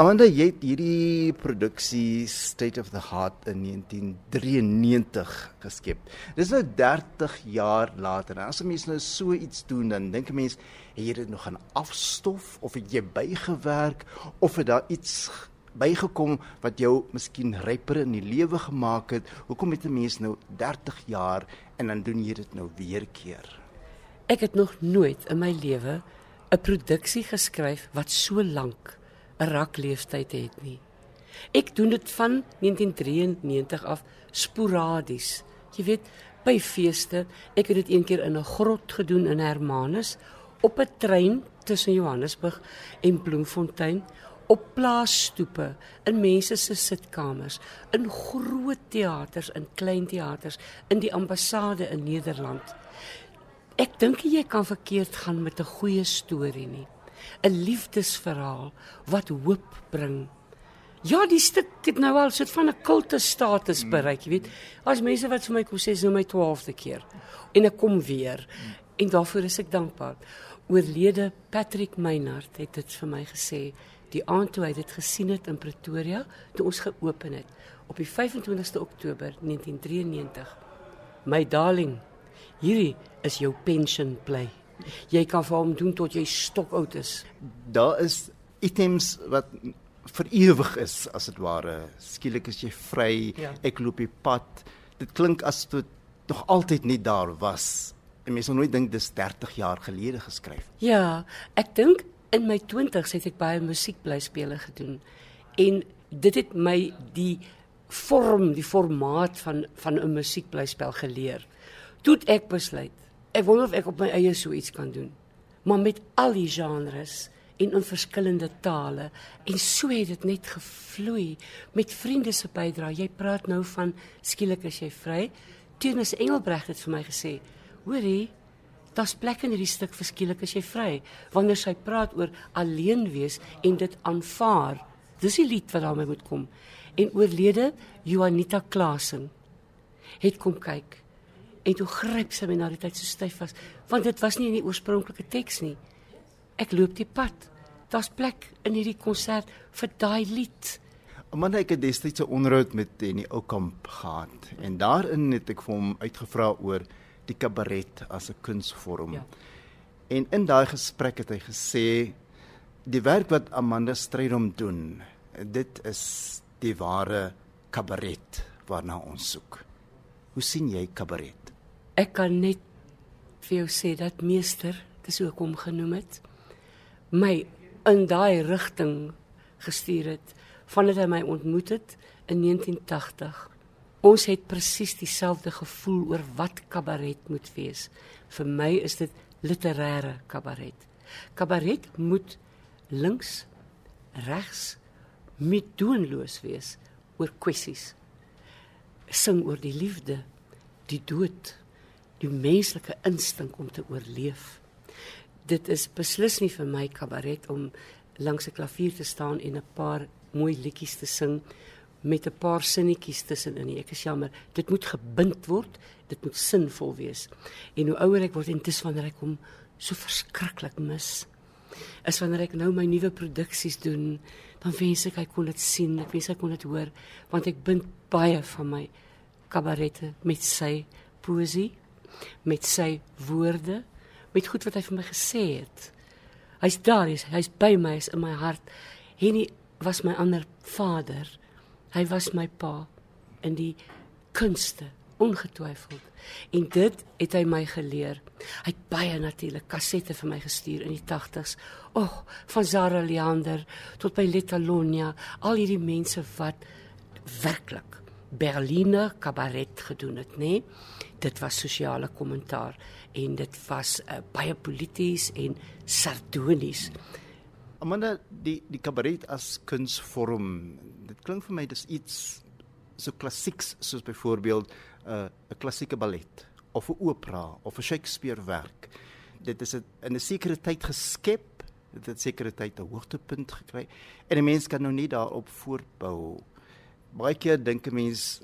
Amanda, jy het hierdie produksie State of the Heart in 1993 geskep. Dis nou 30 jaar later. En as 'n mens nou so iets doen, dan dink 'n mens, het jy dit nog gaan afstof of het jy bygewerk of het daar iets bygekom wat jou miskien ryper in die lewe gemaak het? Hoekom het 'n mens nou 30 jaar en dan doen jy dit nou weer keer? Ek het nog nooit in my lewe 'n produksie geskryf wat so lank 'n rakleeftyd het nie. Ek doen dit van 1993 af sporadies. Jy weet, by feeste, ek het dit een keer in 'n grot gedoen in Hermanus, op 'n trein tussen Johannesburg en Bloemfontein, op plaasstoepe, in mense se sitkamers, in groot teaters, in klein teaters, in die ambassade in Nederland. Ek dink jy kan verkeerd gaan met 'n goeie storie nie. 'n liefdesverhaal wat hoop bring. Ja, die stuk het nou al so 'n van 'n kulte status mm. bereik, jy weet. As mense wat vir my kom sê, "Dis nou my 12de keer." En ek kom weer. En daarvoor is ek dankbaar. Oorlede Patrick Meinhardt het dit vir my gesê die aand toe hy dit gesien het in Pretoria toe ons geopen het op die 25ste Oktober 1993. My darling, hierdie is jou pension play jy kan vir hom doen tot jy stokoud is. Daar is items wat vir ewig is as dit ware. Skielik is jy vry. Ja. Ek loop die pad. Dit klink as dit nog altyd nie daar was. En mense sou nooit dink dis 30 jaar gelede geskryf. Ja, ek dink in my 20's het ek baie musiekblyspele gedoen. En dit het my die vorm, die formaat van van 'n musiekblyspel geleer. Toe ek besluit Ek wonder of ek op my eie so iets kan doen. Maar met al die genres en in verskillende tale en so het dit net gevloei met vriende se bydrae. Jy praat nou van skielik as jy vry. Teens Engelbreg het vir my gesê, hoorie, daar's plek in hierdie stuk vir skielik as jy vry. Wanneer sy praat oor alleen wees en dit aanvaar. Dis die lied wat daarmee moet kom. En oorlede Juanita Klasen het kom kyk En toe gryp sy my na die tyd so styf vas, want dit was nie in die oorspronklike teks nie. Ek loop die pad. Daar's plek in hierdie konsert vir daai lied. Amanda ek het destyds 'n onderhoud met in die ou kamp gehad en daarin het ek vir hom uitgevra oor die kabaret as 'n kunsvorm. Ja. En in daai gesprek het hy gesê die werk wat Amanda Strydom doen, dit is die ware kabaret waarna ons soek. Hoe sien jy kabaret? Ek kan net vir jou sê dat meester, dis ek hom genoem het, my in daai rigting gestuur het vandat hy my ontmoet het in 1980. Ons het presies dieselfde gevoel oor wat kabaret moet wees. Vir my is dit literêre kabaret. Kabaret moet links, regs, meedoenloos wees oor kwessies. Sing oor die liefde, die dood, die menslike instink om te oorleef. Dit is beslis nie vir my kabaret om langs 'n klavier te staan en 'n paar mooi liedjies te sing met 'n paar sinnetjies tussenin nie. Ek is jammer, dit moet gebind word, dit moet sinvol wees. En hoe ouer ek word en dis wanneer ek hom so verskriklik mis. Is wanneer ek nou my nuwe produksies doen, dan wens ek hy kon dit sien, ek wens hy kon dit hoor, want ek bind baie van my kabarette met sy poesie met sy woorde, met goed wat hy vir my gesê het. Hy's daar, hy's hy's by my, hy's in my hart. Henny was my ander vader. Hy was my pa in die kunste ongetwyfeld. En dit het hy my geleer. Hy het baie natuurlik kassette vir my gestuur in die 80s. Ag, van Zara Leander tot by Letalonia, al hierdie mense wat werklik Berliner kabaret gedoen het, nê? Nee? Dit was sosiale kommentaar en dit was uh, baie polities en sardonies. Amanda die die kabaret as kunsvorm dit klink vir my dis iets so klassieks soos byvoorbeeld 'n uh, klassieke ballet of 'n opera of 'n Shakespeare werk. Dit is 'n in 'n sekere tyd geskep, dit het sekere tyd 'n hoogtepunt gekry en 'n mens kan nou nie daarop voortbou. Baie keer dink 'n mens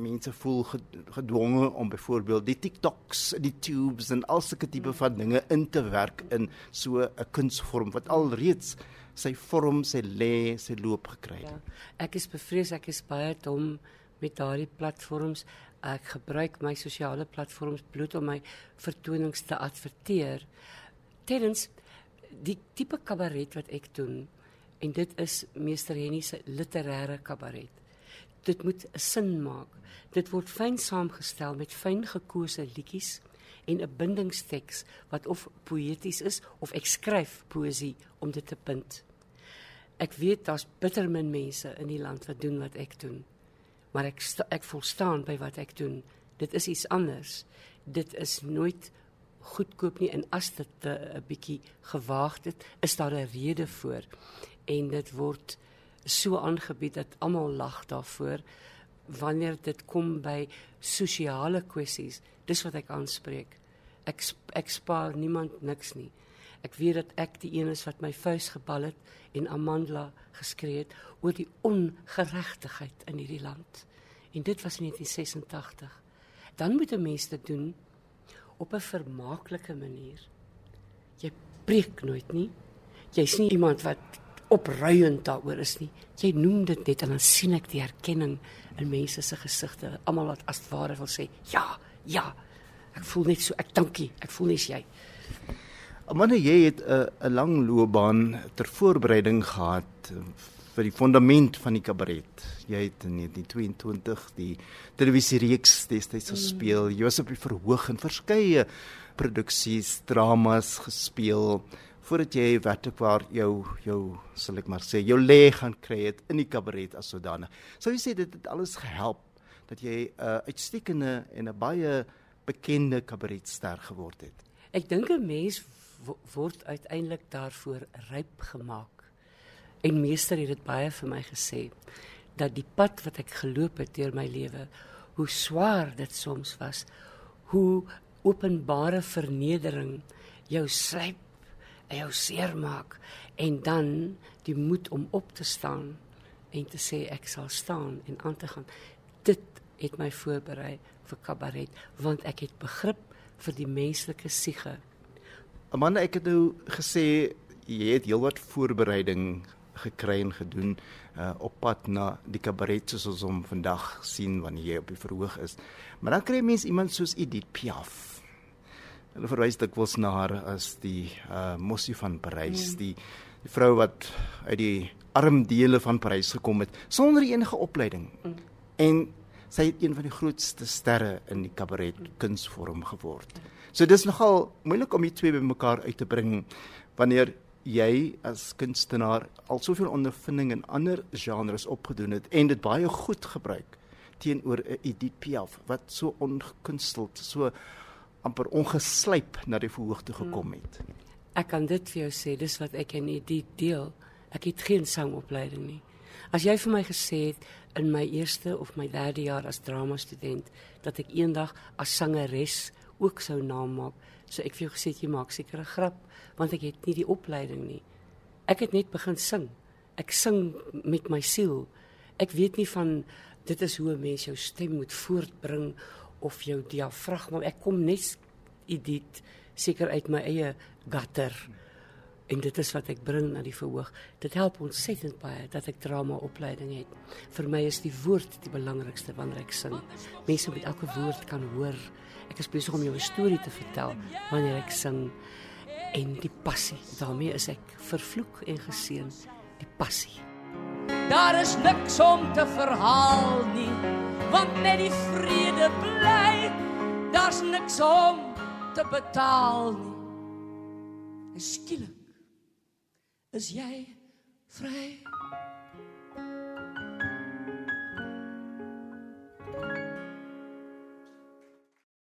mense voel gedwonge om byvoorbeeld die TikToks, die tubes en al sulke tipe van dinge in te werk in so 'n kunsvorm wat alreeds sy vorm, sy lê, sy loop gekry het. Ja, ek is bevrees ek is baie dom met daardie platforms. Ek gebruik my sosiale platforms bloot om my vertonings te adverteer. Tens die tipe kabaret wat ek doen en dit is meester Henny se literêre kabaret dit moet sin maak. Dit word fyn saamgestel met fyn gekose liedjies en 'n bindingsteks wat of poëties is of ek skryf poesie om dit te punt. Ek weet daar's bitter min mense in die land wat doen wat ek doen. Maar ek ek volstaan by wat ek doen. Dit is iets anders. Dit is nooit goedkoop nie en as dit 'n bietjie gewaagd het, is daar 'n rede voor en dit word so aangebied dat almal lag daarvoor wanneer dit kom by sosiale kwessies. Dis wat ek aanspreek. Ek ek spaar niemand niks nie. Ek weet dat ek die een is wat my vuis gebal het en Amandla geskree het oor die ongeregtigheid in hierdie land. En dit was in 1986 dan moet 'n mens dit doen op 'n vermaaklike manier. Jy preek nooit nie. Jy's nie iemand wat opruiend daaroor is nie. Jy noem dit net en dan sien ek die erkenning in mense se gesigte. Almal wat as ware wil sê, "Ja, ja." Ek voel net so, ek dankie. Ek voel net jy. Amanda, jy het 'n 'n lang loopbaan ter voorbereiding gehad vir die fondament van die kabaret. Jy het in 1922 die televisiereeks destyds gespeel. Jy was op die verhoog in verskeie produksies, dramas gespeel voordat jy werklik jou jou sal ek maar sê jou lê gaan kry het in die kabaret as sodanig. Sou jy sê dit het alles gehelp dat jy 'n uh, uitstekende en 'n baie bekende kabaretster geword het? Ek dink 'n mens word uiteindelik daarvoor ryp gemaak. En meester het dit baie vir my gesê dat die pad wat ek geloop het deur my lewe, hoe swaar dit soms was, hoe openbare vernedering jou slyp jou seermaak en dan die moed om op te staan en te sê ek sal staan en aan te gaan. Dit het my voorberei vir kabaret want ek het begrip vir die menslike siege. Amanda, ek het nou gesê jy het heelwat voorbereiding gekry en gedoen uh, op pad na die kabaret soos ons hom vandag sien wanneer jy op die verhoog is. Maar dan kry mens iemand soos Edith Piaf Hulle verwys dikwels na haar as die uh mossie van Parys, mm. die die vrou wat uit die arm dele van Parys gekom het sonder enige opleiding. Mm. En sy het een van die grootste sterre in die kabaret kunsvorm geword. So dis nogal moeilik om die twee bymekaar uit te bring wanneer jy as kunstenaar al soveel ondervinding in ander genres opgedoen het en dit baie goed gebruik teenoor 'n Edith Piaf wat so onkunsteld, so amper ongeslyp na die verhoog toe gekom hmm. het. Ek kan dit vir jou sê, dis wat ek in die deel. Ek het geen sangopleiding nie. As jy vir my gesê het in my eerste of my derde jaar as drama student dat ek eendag as sangeres ook sou naam maak, so ek vir jou gesê jy maak seker 'n grap want ek het nie die opleiding nie. Ek het net begin sing. Ek sing met my siel. Ek weet nie van dit is hoe 'n mens jou stem moet voortbring of jou diafragma. Ek kom net dit seker uit my eie gutter. En dit is wat ek bring na die verhoog. Dit help ontsettend baie dat ek drama opleiding het. Vir my is die woord die belangrikste wanneer ek sing. Mense moet elke woord kan hoor. Ek is besig om jou 'n storie te vertel wanneer ek sing en die passie. daarmee is ek vervloek en geseën die passie. Daar is niks om te verhaal nie, want net die vrede bly. Daar's niks om te betaal nie. En skielik is jy vry.